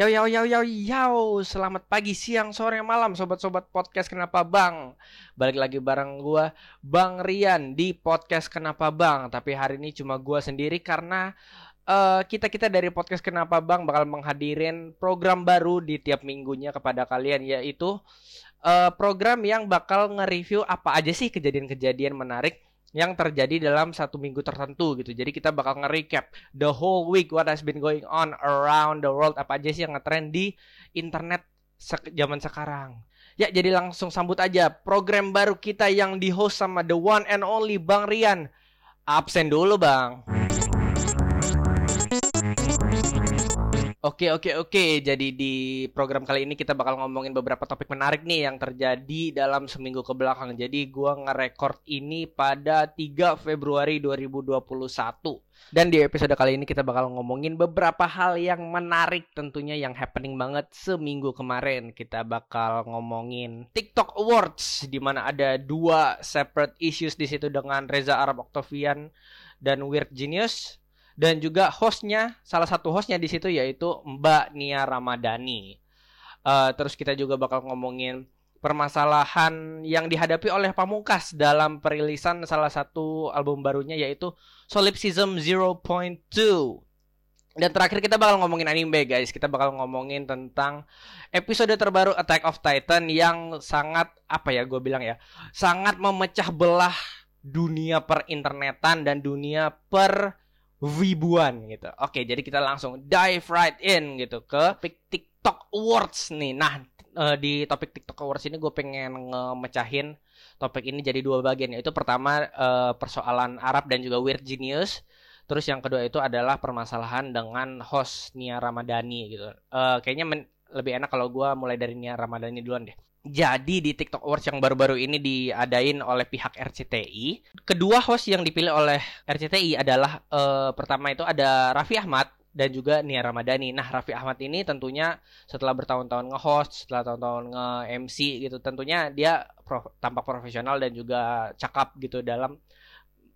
Yo yo yo yo yo, selamat pagi, siang, sore, malam sobat-sobat podcast Kenapa Bang. Balik lagi bareng gua Bang Rian di podcast Kenapa Bang. Tapi hari ini cuma gua sendiri karena uh, kita-kita dari podcast Kenapa Bang bakal menghadirin program baru di tiap minggunya kepada kalian yaitu uh, program yang bakal nge-review apa aja sih kejadian-kejadian menarik yang terjadi dalam satu minggu tertentu gitu. Jadi kita bakal nge-recap the whole week what has been going on around the world apa aja sih yang ngetrend di internet se zaman sekarang. Ya, jadi langsung sambut aja program baru kita yang di-host sama the one and only Bang Rian. Absen dulu, Bang. Oke oke oke. Jadi di program kali ini kita bakal ngomongin beberapa topik menarik nih yang terjadi dalam seminggu ke belakang. Jadi gua nge-record ini pada 3 Februari 2021. Dan di episode kali ini kita bakal ngomongin beberapa hal yang menarik tentunya yang happening banget seminggu kemarin. Kita bakal ngomongin TikTok Awards di mana ada dua separate issues di situ dengan Reza Arab Octavian dan Weird Genius dan juga hostnya salah satu hostnya di situ yaitu Mbak Nia Ramadhani. Uh, terus kita juga bakal ngomongin permasalahan yang dihadapi oleh Pamungkas dalam perilisan salah satu album barunya yaitu Solipsism 0.2. Dan terakhir kita bakal ngomongin anime guys. Kita bakal ngomongin tentang episode terbaru Attack of Titan yang sangat apa ya gue bilang ya, sangat memecah belah dunia per internetan dan dunia per ribuan gitu. Oke, jadi kita langsung dive right in gitu ke topik TikTok Awards nih. Nah, uh, di topik TikTok Awards ini gue pengen ngemecahin topik ini jadi dua bagian yaitu pertama uh, persoalan Arab dan juga Weird Genius. Terus yang kedua itu adalah permasalahan dengan host Nia Ramadhani gitu. Uh, kayaknya lebih enak kalau gue mulai dari Nia Ramadhani duluan deh. Jadi di TikTok Awards yang baru-baru ini diadain oleh pihak RCTI, kedua host yang dipilih oleh RCTI adalah uh, pertama itu ada Raffi Ahmad dan juga Nia Ramadhani. Nah, Raffi Ahmad ini tentunya setelah bertahun-tahun nge-host, setelah tahun-tahun nge-MC gitu, tentunya dia prof tampak profesional dan juga cakap gitu dalam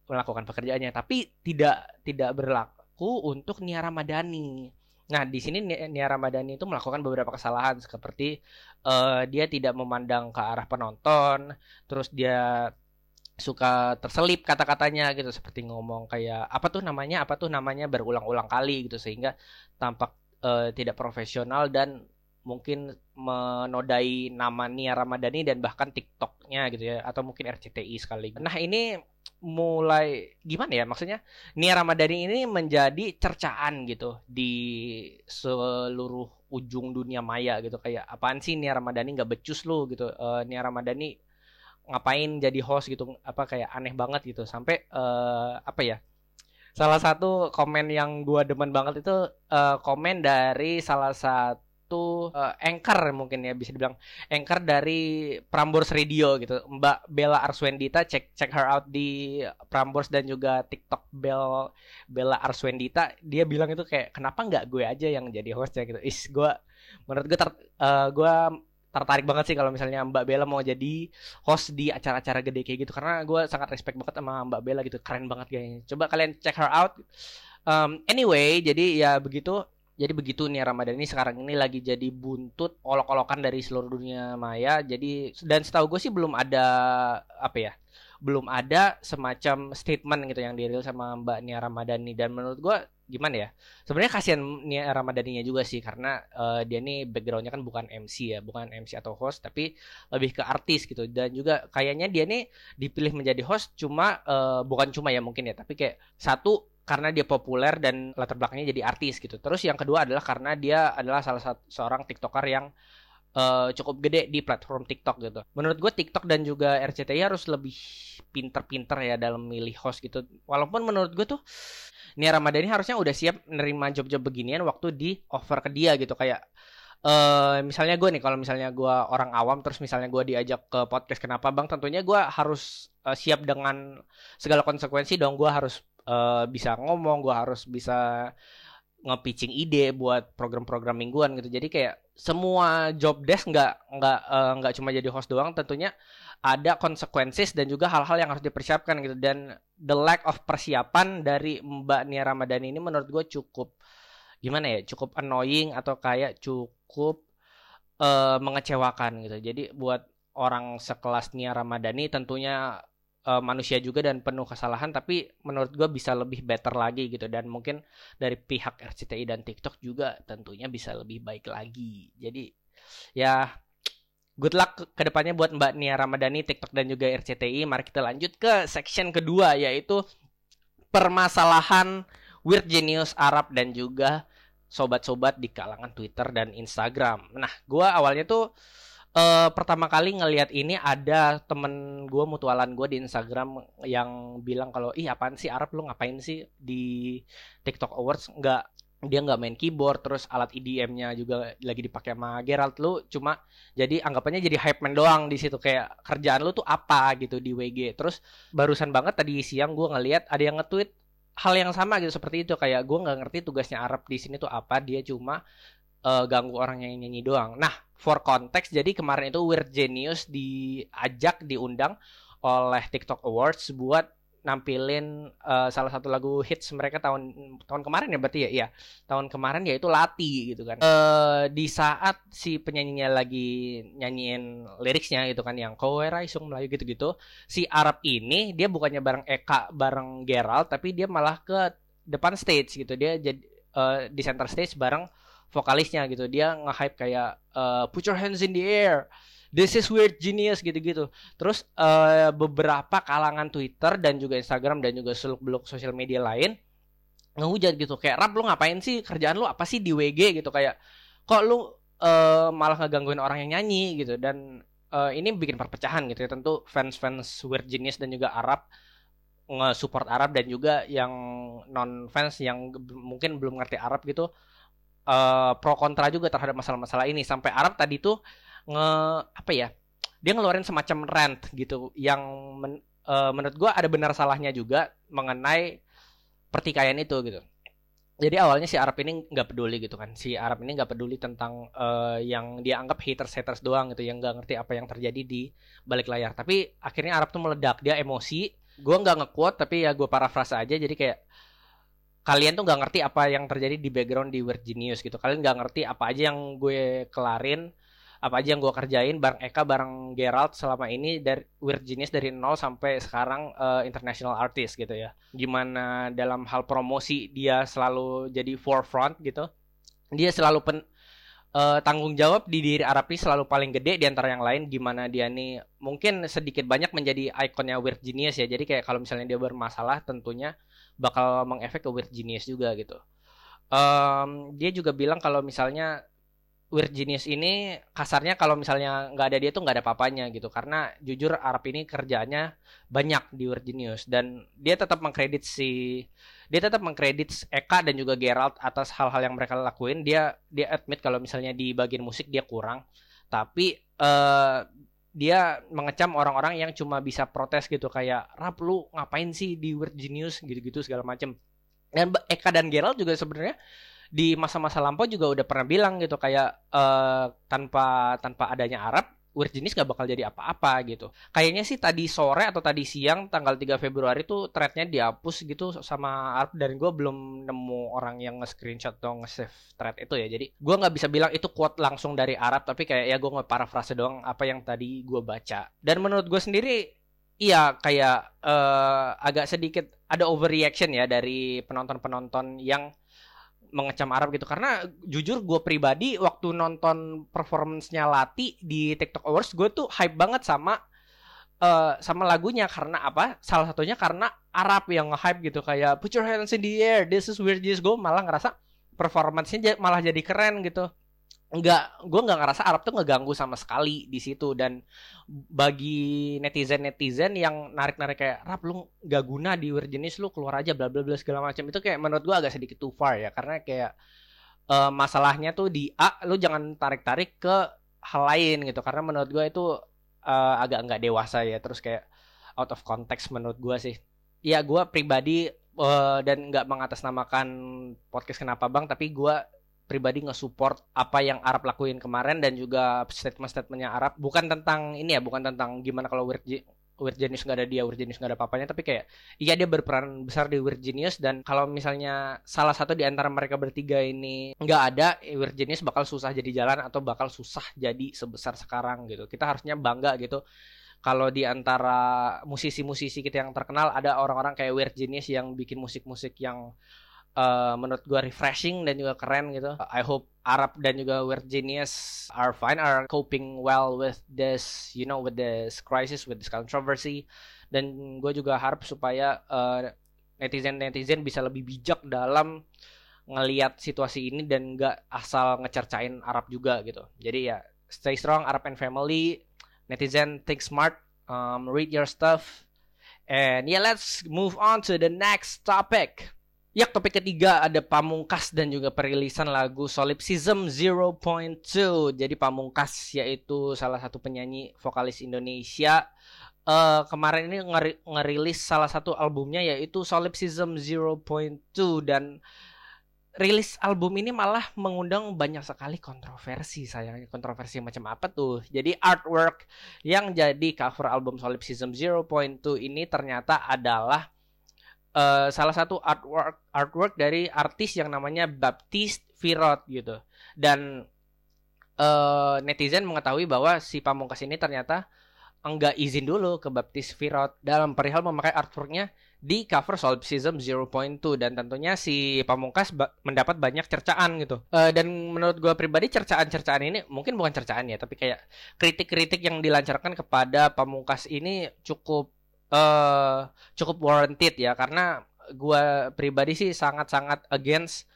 melakukan pekerjaannya, tapi tidak tidak berlaku untuk Nia Ramadhani. Nah, di sini Nia Ramadhani itu melakukan beberapa kesalahan seperti uh, dia tidak memandang ke arah penonton, terus dia suka terselip kata-katanya gitu seperti ngomong kayak apa tuh namanya apa tuh namanya berulang-ulang kali gitu sehingga tampak uh, tidak profesional dan mungkin menodai nama Nia Ramadhani dan bahkan TikToknya gitu ya atau mungkin RCTI sekali. Nah ini mulai gimana ya maksudnya? Nia Ramadhani ini menjadi cercaan gitu di seluruh ujung dunia maya gitu. Kayak apaan sih Nia Ramadhani nggak becus lu? gitu. Uh, Nia Ramadhani ngapain jadi host? gitu. Apa kayak aneh banget gitu. Sampai uh, apa ya salah satu komen yang gua demen banget itu uh, komen dari salah satu satu uh, anchor mungkin ya bisa dibilang anchor dari Prambors Radio gitu. Mbak Bella Arswendita cek cek her out di Prambors dan juga TikTok Bell Bella Arswendita. Dia bilang itu kayak kenapa nggak gue aja yang jadi hostnya? Gitu. Is gue menurut gue ter, uh, gue tertarik banget sih kalau misalnya Mbak Bella mau jadi host di acara-acara gede kayak gitu. Karena gue sangat respect banget sama Mbak Bella gitu. Keren banget kayaknya coba kalian check her out. Um, anyway jadi ya begitu jadi begitu nih Ramadan ini sekarang ini lagi jadi buntut olok-olokan dari seluruh dunia maya. Jadi dan setahu gue sih belum ada apa ya? Belum ada semacam statement gitu yang dirilis sama Mbak Nia Ramadhani dan menurut gue gimana ya? Sebenarnya kasihan Nia Ramadhaninya juga sih karena uh, dia nih backgroundnya kan bukan MC ya, bukan MC atau host tapi lebih ke artis gitu dan juga kayaknya dia nih dipilih menjadi host cuma uh, bukan cuma ya mungkin ya tapi kayak satu karena dia populer dan latar belakangnya jadi artis gitu. Terus yang kedua adalah karena dia adalah salah satu seorang tiktoker yang uh, cukup gede di platform TikTok gitu. Menurut gue TikTok dan juga RCTI harus lebih pinter-pinter ya dalam milih host gitu. Walaupun menurut gue tuh Nia Ramadhani harusnya udah siap nerima job-job beginian waktu di offer ke dia gitu kayak Uh, misalnya gue nih kalau misalnya gue orang awam terus misalnya gue diajak ke podcast kenapa bang tentunya gue harus uh, siap dengan segala konsekuensi dong gue harus uh, bisa ngomong gue harus bisa nge-pitching ide buat program-program mingguan gitu. Jadi kayak semua job desk nggak nggak uh, nggak cuma jadi host doang tentunya ada konsekuensi dan juga hal-hal yang harus dipersiapkan gitu. Dan the lack of persiapan dari Mbak Nia Ramadhani ini menurut gue cukup gimana ya cukup annoying atau kayak cukup uh, mengecewakan gitu. Jadi buat orang sekelas Nia Ramadhani tentunya uh, manusia juga dan penuh kesalahan tapi menurut gue bisa lebih better lagi gitu. Dan mungkin dari pihak RCTI dan TikTok juga tentunya bisa lebih baik lagi. Jadi ya good luck ke depannya buat Mbak Nia Ramadhani TikTok dan juga RCTI mari kita lanjut ke section kedua yaitu permasalahan weird genius Arab dan juga sobat-sobat di kalangan Twitter dan Instagram. Nah gue awalnya tuh uh, pertama kali ngelihat ini ada temen gue mutualan gue di Instagram yang bilang kalau ih apaan sih Arab lu ngapain sih di TikTok Awards? Nggak dia nggak main keyboard terus alat EDM-nya juga lagi dipakai sama Gerald lu cuma jadi anggapannya jadi hype man doang di situ kayak kerjaan lu tuh apa gitu di WG terus barusan banget tadi siang gue ngeliat ada yang nge-tweet hal yang sama gitu seperti itu. Kayak gue nggak ngerti tugasnya Arab di sini tuh apa dia cuma uh, ganggu orang yang nyanyi doang. Nah, for konteks, jadi kemarin itu Weird Genius diajak, diundang oleh TikTok Awards buat nampilin uh, salah satu lagu hits mereka tahun tahun kemarin ya berarti ya? Iya. Tahun kemarin yaitu Lati gitu kan. Uh, di saat si penyanyinya lagi nyanyiin liriknya gitu kan yang kowe raisung Melayu gitu-gitu si Arab ini dia bukannya bareng Eka bareng Gerald tapi dia malah ke depan stage gitu. Dia jadi uh, di center stage bareng vokalisnya gitu. Dia nge-hype kayak uh, put your hands in the air. This is weird genius gitu-gitu. Terus uh, beberapa kalangan Twitter dan juga Instagram dan juga seluk beluk sosial media lain ngehujat gitu. Kayak rap lu ngapain sih? Kerjaan lu apa sih di WG gitu. Kayak kok lu uh, malah ngegangguin orang yang nyanyi? gitu. Dan uh, ini bikin perpecahan gitu ya. Tentu fans-fans weird genius dan juga Arab nge-support Arab dan juga yang non fans yang mungkin belum ngerti Arab gitu uh, pro kontra juga terhadap masalah-masalah ini. Sampai Arab tadi tuh nge apa ya dia ngeluarin semacam rant gitu yang men, uh, menurut gue ada benar salahnya juga mengenai pertikaian itu gitu. Jadi awalnya si Arab ini nggak peduli gitu kan. Si Arab ini nggak peduli tentang uh, yang dia anggap haters haters doang gitu yang nggak ngerti apa yang terjadi di balik layar. Tapi akhirnya Arab tuh meledak. Dia emosi. Gue nggak ngekuat tapi ya gue parafrase aja. Jadi kayak kalian tuh nggak ngerti apa yang terjadi di background di Weird Genius gitu. Kalian nggak ngerti apa aja yang gue kelarin apa aja yang gue kerjain bareng Eka bareng Gerald selama ini dari Weird Genius dari nol sampai sekarang uh, international artist gitu ya. Gimana dalam hal promosi dia selalu jadi forefront gitu. Dia selalu pen, uh, tanggung jawab di diri Arapi selalu paling gede di antara yang lain gimana dia nih mungkin sedikit banyak menjadi ikonnya Weird Genius ya jadi kayak kalau misalnya dia bermasalah tentunya bakal mengefek ke weird genius juga gitu. Um, dia juga bilang kalau misalnya weird genius ini kasarnya kalau misalnya nggak ada dia tuh nggak ada papanya gitu. Karena jujur Arab ini kerjaannya banyak di weird genius. Dan dia tetap mengkredit si dia tetap mengkredit Eka dan juga Gerald atas hal-hal yang mereka lakuin. Dia dia admit kalau misalnya di bagian musik dia kurang. Tapi uh, dia mengecam orang-orang yang cuma bisa protes gitu. Kayak rap lu ngapain sih di Weird Genius? gitu-gitu segala macem. Dan Eka dan Gerald juga sebenarnya di masa-masa lampau juga udah pernah bilang gitu kayak uh, tanpa tanpa adanya Arab Weird Genius gak bakal jadi apa-apa gitu. Kayaknya sih tadi sore atau tadi siang tanggal 3 Februari tuh threadnya dihapus gitu sama Arab dan gue belum nemu orang yang nge-screenshot atau nge-save thread itu ya. Jadi gue nggak bisa bilang itu quote langsung dari Arab tapi kayak ya gue nge-paraphrase doang apa yang tadi gue baca. Dan menurut gue sendiri iya kayak uh, agak sedikit ada overreaction ya dari penonton-penonton yang mengecam Arab gitu. Karena jujur gue pribadi waktu nonton performance-nya Lati di TikTok Awards gue tuh hype banget sama uh, sama lagunya. Karena apa? Salah satunya karena Arab yang nge-hype gitu. Kayak put your hands in the air this is weird this gue malah ngerasa performance-nya malah jadi keren gitu nggak gue nggak ngerasa Arab tuh ngeganggu sama sekali di situ. Dan bagi netizen netizen yang narik narik kayak rap lu nggak guna di jenis lu keluar aja bla bla bla segala macam. Itu kayak menurut gue agak sedikit too far ya. Karena kayak uh, masalahnya tuh di A lu jangan tarik tarik ke hal lain gitu. Karena menurut gue itu uh, agak nggak dewasa ya. Terus kayak out of context menurut gue sih. Ya gue pribadi uh, dan nggak mengatasnamakan podcast kenapa bang tapi gue pribadi nge-support apa yang Arab lakuin kemarin dan juga statement-statementnya Arab bukan tentang ini ya bukan tentang gimana kalau weird Weird Genius nggak ada dia, Weird Genius nggak ada papanya, tapi kayak iya dia berperan besar di Weird Genius dan kalau misalnya salah satu di antara mereka bertiga ini nggak ada, Weird Genius bakal susah jadi jalan atau bakal susah jadi sebesar sekarang gitu. Kita harusnya bangga gitu kalau di antara musisi-musisi kita yang terkenal ada orang-orang kayak Weird Genius yang bikin musik-musik yang uh, menurut gue refreshing dan juga keren gitu. I hope Arab dan juga Weird Genius are fine, are coping well with this, you know, with this crisis, with this controversy. Dan gue juga harap supaya uh, netizen-netizen bisa lebih bijak dalam ngelihat situasi ini dan gak asal ngecercain Arab juga gitu. Jadi ya stay strong Arab and family netizen think smart um, read your stuff and yeah let's move on to the next topic Ya, topik ketiga ada Pamungkas dan juga perilisan lagu Solipsism 0.2. Jadi Pamungkas yaitu salah satu penyanyi vokalis Indonesia. Uh, kemarin ini ngerilis salah satu albumnya yaitu Solipsism 0.2 dan rilis album ini malah mengundang banyak sekali kontroversi sayangnya. Kontroversi macam apa tuh? Jadi artwork yang jadi cover album Solipsism 0.2 ini ternyata adalah uh, salah satu artwork artwork dari artis yang namanya Baptiste Virot gitu dan uh, netizen mengetahui bahwa si Pamungkas ini ternyata enggak izin dulu ke Baptiste Virot dalam perihal memakai artworknya di cover Solipsism 0.2 dan tentunya si Pamungkas ba mendapat banyak cercaan gitu. Uh, dan menurut gue pribadi cercaan-cercaan ini mungkin bukan cercaan ya, tapi kayak kritik-kritik yang dilancarkan kepada Pamungkas ini cukup uh, cukup warranted ya karena gue pribadi sih sangat-sangat against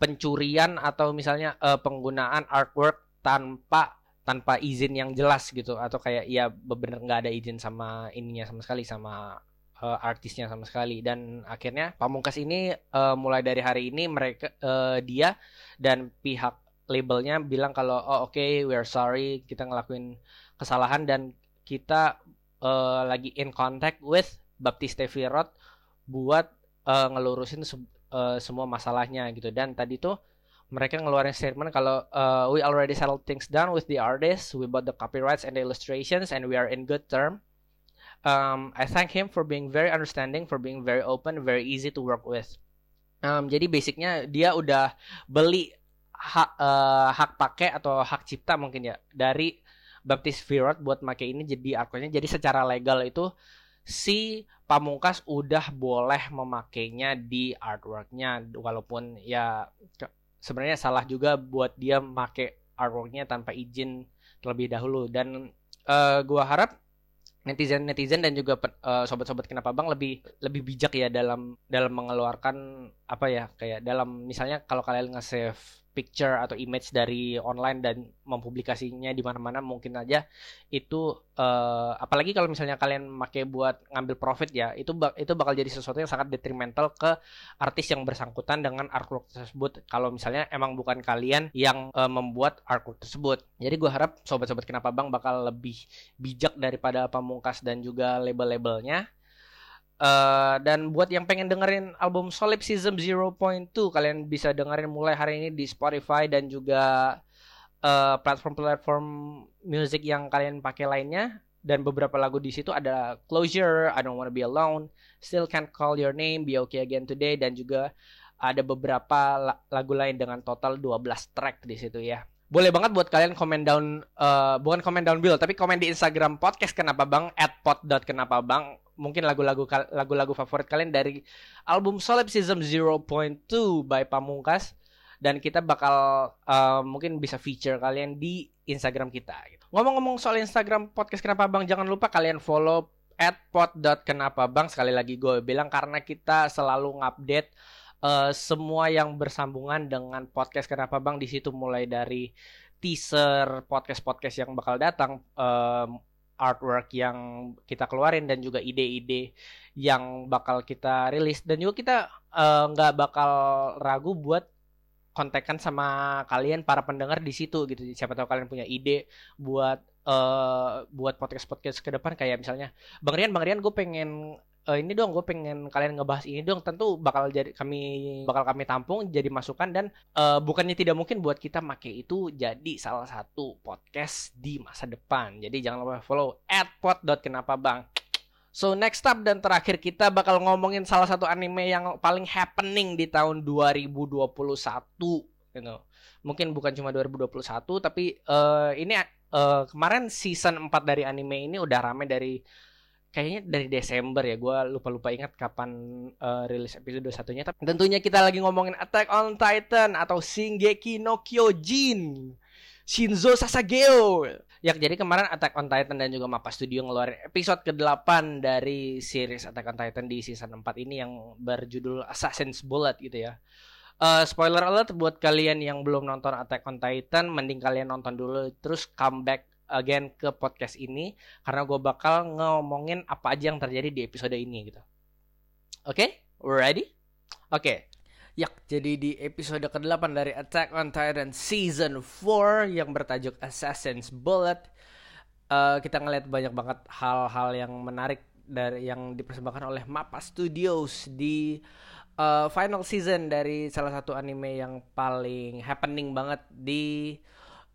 pencurian atau misalnya uh, penggunaan artwork tanpa tanpa izin yang jelas gitu. Atau kayak ya bener nggak ada izin sama ininya sama sekali sama uh, artisnya sama sekali. Dan akhirnya Pamungkas ini uh, mulai dari hari ini mereka uh, dia dan pihak labelnya bilang kalau oh oke okay, we're sorry kita ngelakuin kesalahan dan kita uh, lagi in contact with Baptiste Virot buat uh, ngelurusin se uh, semua masalahnya gitu dan tadi tuh mereka ngeluarin statement kalau uh, we already settled things down with the artist, we bought the copyrights and the illustrations, and we are in good term um, I thank him for being very understanding, for being very open, very easy to work with. Um, jadi basicnya dia udah beli hak uh, hak pakai atau hak cipta mungkin ya dari Baptist Virot buat make ini jadi akunnya. Jadi secara legal itu si Pamungkas udah boleh memakainya di artworknya walaupun ya sebenarnya salah juga buat dia make artworknya tanpa izin terlebih dahulu dan uh, gua harap netizen netizen dan juga uh, sobat-sobat kenapa bang lebih lebih bijak ya dalam dalam mengeluarkan apa ya kayak dalam misalnya kalau kalian nge-save picture atau image dari online dan mempublikasinya di mana-mana mungkin aja itu uh, apalagi kalau misalnya kalian pakai buat ngambil profit ya itu itu bakal jadi sesuatu yang sangat detrimental ke artis yang bersangkutan dengan artwork tersebut. Kalau misalnya emang bukan kalian yang uh, membuat artwork tersebut. Jadi gue harap sobat-sobat kenapa bang bakal lebih bijak daripada pamungkas dan juga label-labelnya Uh, dan buat yang pengen dengerin album Solipsism 0.2 kalian bisa dengerin mulai hari ini di Spotify dan juga uh, platform-platform music yang kalian pakai lainnya. Dan beberapa lagu di situ ada Closure, I Don't Wanna Be Alone, Still Can't Call Your Name, Be Okay Again Today dan juga ada beberapa lagu lain dengan total 12 track di situ ya. Boleh banget buat kalian komen down uh, bukan komen down bill tapi komen di Instagram podcast kenapa bang at kenapa bang mungkin lagu-lagu lagu-lagu favorit kalian dari album Solipsism 0.2 by Pamungkas dan kita bakal uh, mungkin bisa feature kalian di Instagram kita gitu. Ngomong-ngomong soal Instagram podcast kenapa bang jangan lupa kalian follow at bang sekali lagi gue bilang karena kita selalu ngupdate uh, semua yang bersambungan dengan podcast Kenapa Bang di situ mulai dari teaser podcast-podcast yang bakal datang, um, artwork yang kita keluarin dan juga ide-ide yang bakal kita rilis. Dan juga kita eh, nggak uh, bakal ragu buat kontekan sama kalian para pendengar di situ gitu. Siapa tahu kalian punya ide buat uh, buat podcast podcast ke depan. Kayak misalnya bang Rian bang Rian gue pengen uh, ini dong gue pengen kalian ngebahas ini dong tentu bakal jadi kami bakal kami tampung jadi masukan dan uh, bukannya tidak mungkin buat kita make itu jadi salah satu podcast di masa depan jadi jangan lupa follow at kenapa bang So next up dan terakhir kita bakal ngomongin salah satu anime yang paling happening di tahun 2021 gitu. Mungkin bukan cuma 2021 tapi uh, ini uh, kemarin season 4 dari anime ini udah rame dari kayaknya dari Desember ya gue lupa-lupa ingat kapan uh, rilis episode satunya tapi tentunya kita lagi ngomongin Attack on Titan atau Shingeki no Kyojin Shinzo Sasageo Ya jadi kemarin Attack on Titan dan juga Mapa Studio ngeluarin episode ke-8 dari series Attack on Titan di season 4 ini yang berjudul Assassin's Bullet gitu ya. Uh, spoiler alert buat kalian yang belum nonton Attack on Titan, mending kalian nonton dulu terus come back again ke podcast ini karena gue bakal ngomongin apa aja yang terjadi di episode ini gitu. Oke, okay? ready? Oke, okay. Ya, jadi di episode ke-8 dari Attack on Titan Season 4 yang bertajuk Assassin's Bullet uh, kita ngeliat banyak banget hal-hal yang menarik dari yang dipersembahkan oleh Mappa Studios di uh, final season dari salah satu anime yang paling happening banget di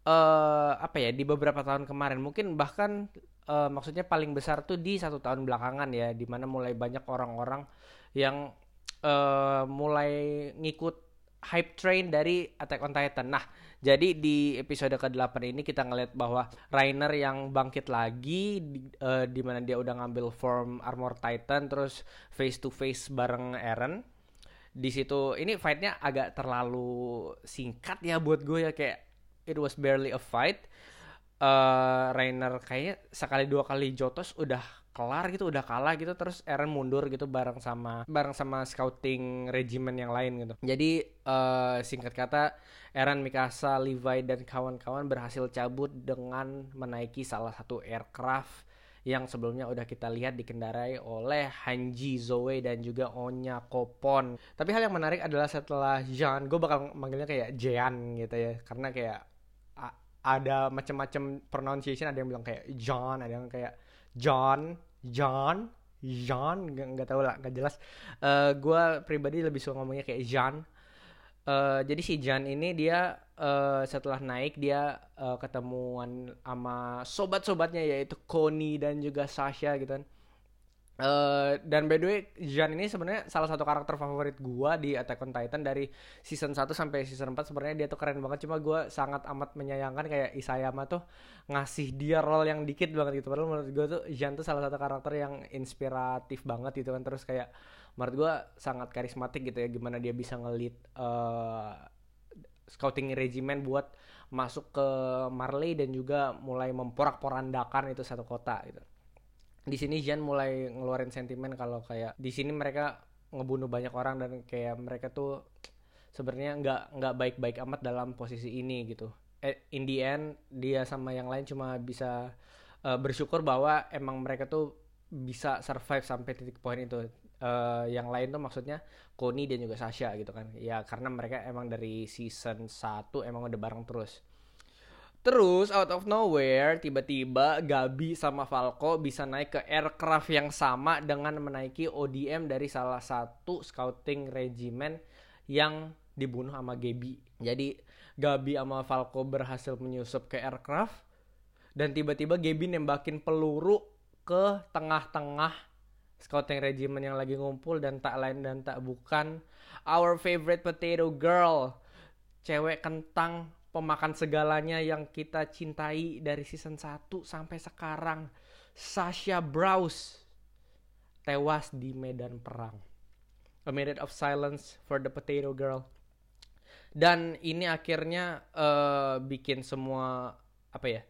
uh, apa ya di beberapa tahun kemarin mungkin bahkan uh, maksudnya paling besar tuh di satu tahun belakangan ya di mana mulai banyak orang-orang yang uh, mulai ngikut hype train dari Attack on Titan. Nah, jadi di episode ke-8 ini kita ngeliat bahwa Rainer yang bangkit lagi di, uh, di mana dia udah ngambil form Armor Titan terus face to face bareng Eren. Di situ ini fightnya agak terlalu singkat ya buat gue ya kayak it was barely a fight. Uh, Rainer kayaknya sekali dua kali jotos udah kelar gitu udah kalah gitu terus Eren mundur gitu bareng sama bareng sama scouting regimen yang lain gitu jadi uh, singkat kata Eren Mikasa Levi dan kawan-kawan berhasil cabut dengan menaiki salah satu aircraft yang sebelumnya udah kita lihat dikendarai oleh Hanji Zoe dan juga Onya Kopon. Tapi hal yang menarik adalah setelah Jean, gue bakal manggilnya kayak Jean gitu ya, karena kayak ada macam-macam pronunciation, ada yang bilang kayak John, ada yang kayak John, John, John, nggak nggak tahu lah, nggak jelas. Uh, eh, gue pribadi lebih suka ngomongnya kayak John. Uh, jadi si John ini dia uh, setelah naik dia uh, ketemuan sama sobat-sobatnya yaitu Connie dan juga Sasha gitu kan. Uh, dan by the way, Jean ini sebenarnya salah satu karakter favorit gua di Attack on Titan dari season 1 sampai season 4 sebenarnya dia tuh keren banget cuma gua sangat amat menyayangkan kayak Isayama tuh ngasih dia role yang dikit banget gitu. Padahal menurut gua tuh Jean tuh salah satu karakter yang inspiratif banget gitu kan. Terus kayak menurut gua sangat karismatik gitu ya gimana dia bisa ngelit uh, scouting regimen buat masuk ke Marley dan juga mulai memporak-porandakan itu satu kota gitu di sini Jan mulai ngeluarin sentimen kalau kayak di sini mereka ngebunuh banyak orang dan kayak mereka tuh sebenarnya nggak nggak baik-baik amat dalam posisi ini gitu. Eh, in the end dia sama yang lain cuma bisa uh, bersyukur bahwa emang mereka tuh bisa survive sampai titik poin itu. Uh, yang lain tuh maksudnya Koni dan juga Sasha gitu kan. Ya karena mereka emang dari season 1 emang udah bareng terus. Terus out of nowhere tiba-tiba Gabi sama Falco bisa naik ke aircraft yang sama dengan menaiki ODM dari salah satu scouting regimen yang dibunuh sama Gabi. Jadi Gabi sama Falco berhasil menyusup ke aircraft dan tiba-tiba Gabi nembakin peluru ke tengah-tengah scouting regimen yang lagi ngumpul dan tak lain dan tak bukan our favorite potato girl cewek kentang pemakan segalanya yang kita cintai dari season 1 sampai sekarang. Sasha Browse tewas di medan perang. A Minute of Silence for the Potato Girl. Dan ini akhirnya uh, bikin semua apa ya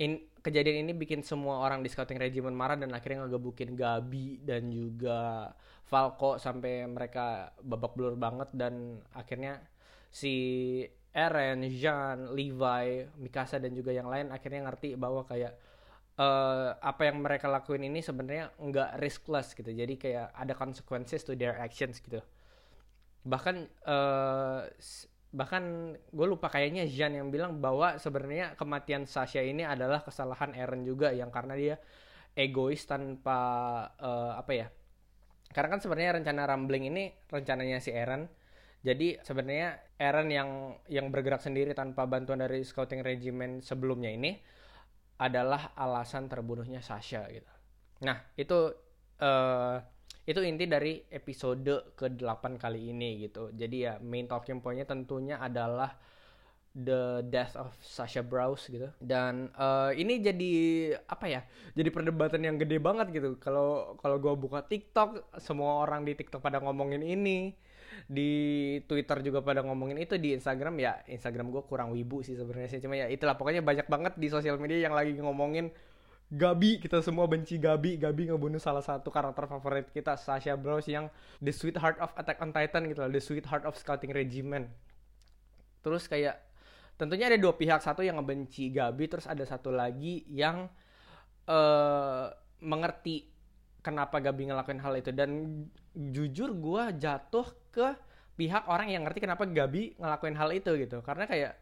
in, kejadian ini bikin semua orang di scouting regimen marah dan akhirnya ngegebukin Gabi dan juga Falco sampai mereka babak belur banget dan akhirnya si Eren, Jean, Levi, Mikasa dan juga yang lain akhirnya ngerti bahwa kayak uh, apa yang mereka lakuin ini sebenarnya nggak riskless gitu. Jadi kayak ada consequences to their actions gitu. Bahkan uh, bahkan gue lupa kayaknya Jean yang bilang bahwa sebenarnya kematian Sasha ini adalah kesalahan Eren juga yang karena dia egois tanpa uh, apa ya. Karena kan sebenarnya rencana Rambling ini rencananya si Eren jadi sebenarnya Eren yang yang bergerak sendiri tanpa bantuan dari scouting regimen sebelumnya ini adalah alasan terbunuhnya Sasha gitu. Nah, itu uh, itu inti dari episode ke-8 kali ini gitu. Jadi ya main talking pointnya tentunya adalah the death of Sasha Browse gitu. Dan uh, ini jadi apa ya? Jadi perdebatan yang gede banget gitu. Kalau kalau gue buka TikTok, semua orang di TikTok pada ngomongin ini. Di Twitter juga pada ngomongin itu di Instagram ya Instagram gue kurang wibu sih sebenarnya sih. Cuma ya itulah pokoknya banyak banget di sosial media yang lagi ngomongin Gabi. Kita semua benci Gabi. Gabi ngebunuh salah satu karakter favorit kita Sasha Bros yang the sweetheart of Attack on Titan gitu loh. The sweetheart of Scouting Regiment terus kayak tentunya ada dua pihak. Satu yang ngebenci Gabi terus ada satu lagi yang uh, mengerti kenapa Gabi ngelakuin hal itu dan jujur gue jatuh ke pihak orang yang ngerti kenapa Gabi ngelakuin hal itu gitu karena kayak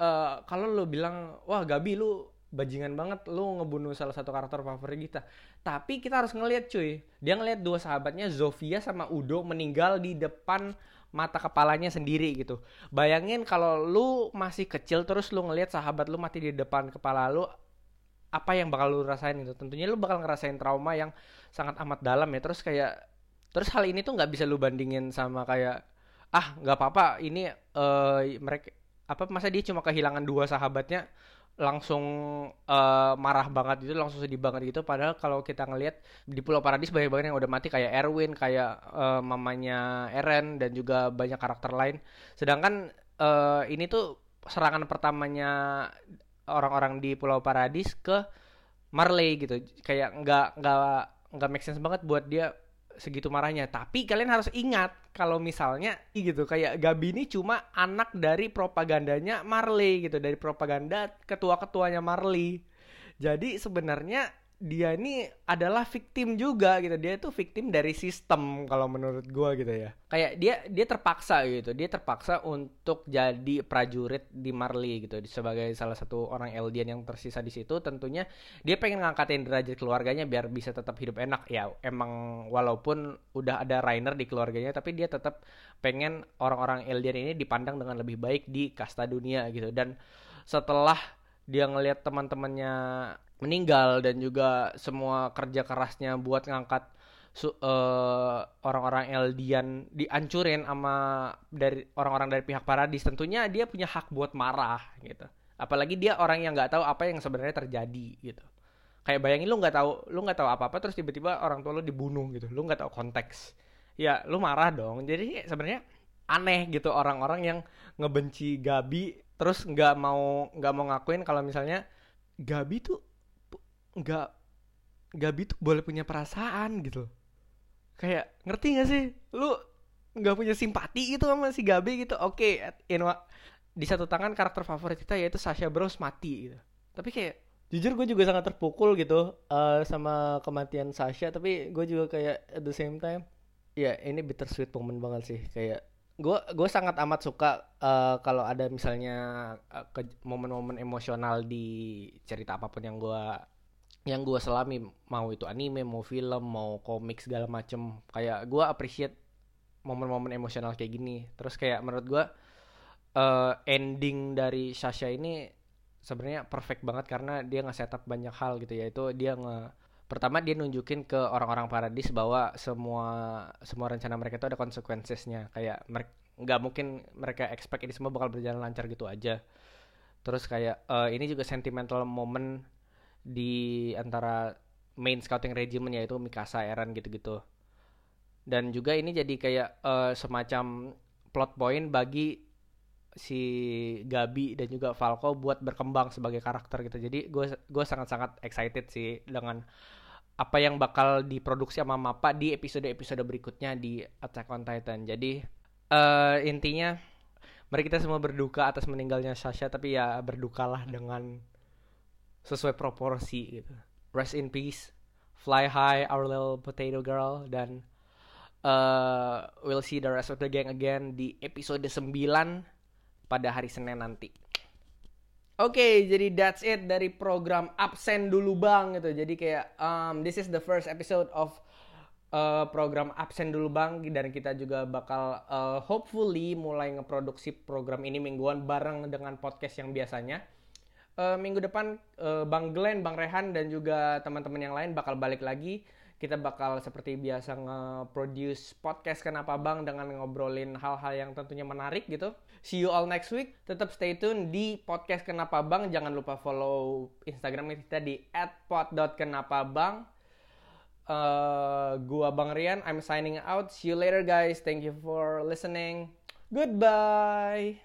uh, kalau lo bilang wah Gabi lu bajingan banget lu ngebunuh salah satu karakter favorit kita. Tapi kita harus ngelihat cuy, dia ngelihat dua sahabatnya Zofia sama Udo meninggal di depan mata kepalanya sendiri gitu. Bayangin kalau lu masih kecil terus lu ngelihat sahabat lu mati di depan kepala lu, apa yang bakal lu rasain gitu? Tentunya lu bakal ngerasain trauma yang sangat amat dalam ya. Terus kayak terus hal ini tuh nggak bisa lu bandingin sama kayak ah nggak apa-apa ini uh, mereka apa masa dia cuma kehilangan dua sahabatnya langsung uh, marah banget gitu langsung sedih banget gitu. Padahal kalau kita ngelihat di Pulau Paradis banyak banget yang udah mati kayak Erwin kayak uh, mamanya Eren dan juga banyak karakter lain. Sedangkan uh, ini tuh serangan pertamanya orang-orang di Pulau Paradis ke Marley gitu. Kayak nggak nggak nggak make sense banget buat dia segitu marahnya. Tapi kalian harus ingat kalau misalnya gitu kayak Gabi ini cuma anak dari propagandanya Marley gitu, dari propaganda ketua-ketuanya Marley. Jadi sebenarnya dia ini adalah victim juga gitu. Dia itu victim dari sistem kalau menurut gue gitu ya. Kayak dia dia terpaksa gitu. Dia terpaksa untuk jadi prajurit di Marley gitu. Sebagai salah satu orang Eldian yang tersisa di situ tentunya dia pengen ngangkatin derajat keluarganya biar bisa tetap hidup enak. Ya emang walaupun udah ada Rainer di keluarganya tapi dia tetap pengen orang-orang Eldian ini dipandang dengan lebih baik di kasta dunia gitu. Dan setelah dia ngelihat teman-temannya meninggal dan juga semua kerja kerasnya buat ngangkat uh, orang-orang Eldian diancurin sama dari orang-orang dari pihak Paradis. Tentunya dia punya hak buat marah gitu. Apalagi dia orang yang nggak tahu apa yang sebenarnya terjadi gitu. Kayak bayangin lu nggak tahu lu nggak tahu apa apa terus tiba-tiba orang tua lu dibunuh gitu. Lu nggak tahu konteks. Ya lu marah dong. Jadi sebenarnya aneh gitu orang-orang yang ngebenci Gabi terus nggak mau nggak mau ngakuin kalau misalnya Gabi tuh nggak Gabi tuh boleh punya perasaan gitu kayak ngerti gak sih? Lu nggak punya simpati gitu sama si Gabi gitu. Oke okay, di satu tangan karakter favorit kita yaitu Sasha Bros mati gitu. Tapi kayak jujur gue juga sangat terpukul gitu uh, sama kematian Sasha. Tapi gue juga kayak at the same time ya ini bittersweet moment banget sih. Kayak gue gue sangat amat suka uh, kalau ada misalnya uh, momen-momen emosional di cerita apa pun yang gue yang gue selami mau itu anime mau film mau komik segala macem. Kayak gue appreciate momen-momen emosional kayak gini. Terus kayak menurut gue uh, ending dari Sasha ini sebenarnya perfect banget karena dia nge setup banyak hal gitu. Ya itu dia nge pertama dia nunjukin ke orang-orang paradis bahwa semua semua rencana mereka itu ada konsekuensinya. Kayak nggak mungkin mereka expect ini semua bakal berjalan lancar gitu aja. Terus kayak uh, ini juga sentimental moment di antara main scouting regimen yaitu Mikasa, Eren gitu-gitu. Dan juga ini jadi kayak uh, semacam plot point bagi si Gabi dan juga Falco buat berkembang sebagai karakter gitu. Jadi gue gue sangat-sangat excited sih dengan apa yang bakal diproduksi sama Mapa di episode-episode berikutnya di Attack on Titan. Jadi uh, intinya mari kita semua berduka atas meninggalnya Sasha tapi ya berdukalah dengan sesuai proporsi gitu. Rest in peace, fly high our little potato girl dan uh, we'll see the rest of the gang again di episode 9 pada hari Senin nanti. Oke, okay, jadi that's it dari program absen dulu bang gitu. Jadi kayak um, this is the first episode of uh, program absen dulu bang dan kita juga bakal uh, hopefully mulai ngeproduksi program ini mingguan bareng dengan podcast yang biasanya uh, minggu depan uh, Bang Glenn, Bang Rehan dan juga teman-teman yang lain bakal balik lagi. kita bakal seperti biasa nge-produce podcast Kenapa Bang dengan ngobrolin hal-hal yang tentunya menarik gitu. See you all next week. Tetap stay tune di podcast Kenapa Bang. Jangan lupa follow Instagram kita di @pod.kenapabang. Uh, gua Bang Rian, I'm signing out. See you later guys. Thank you for listening. Goodbye.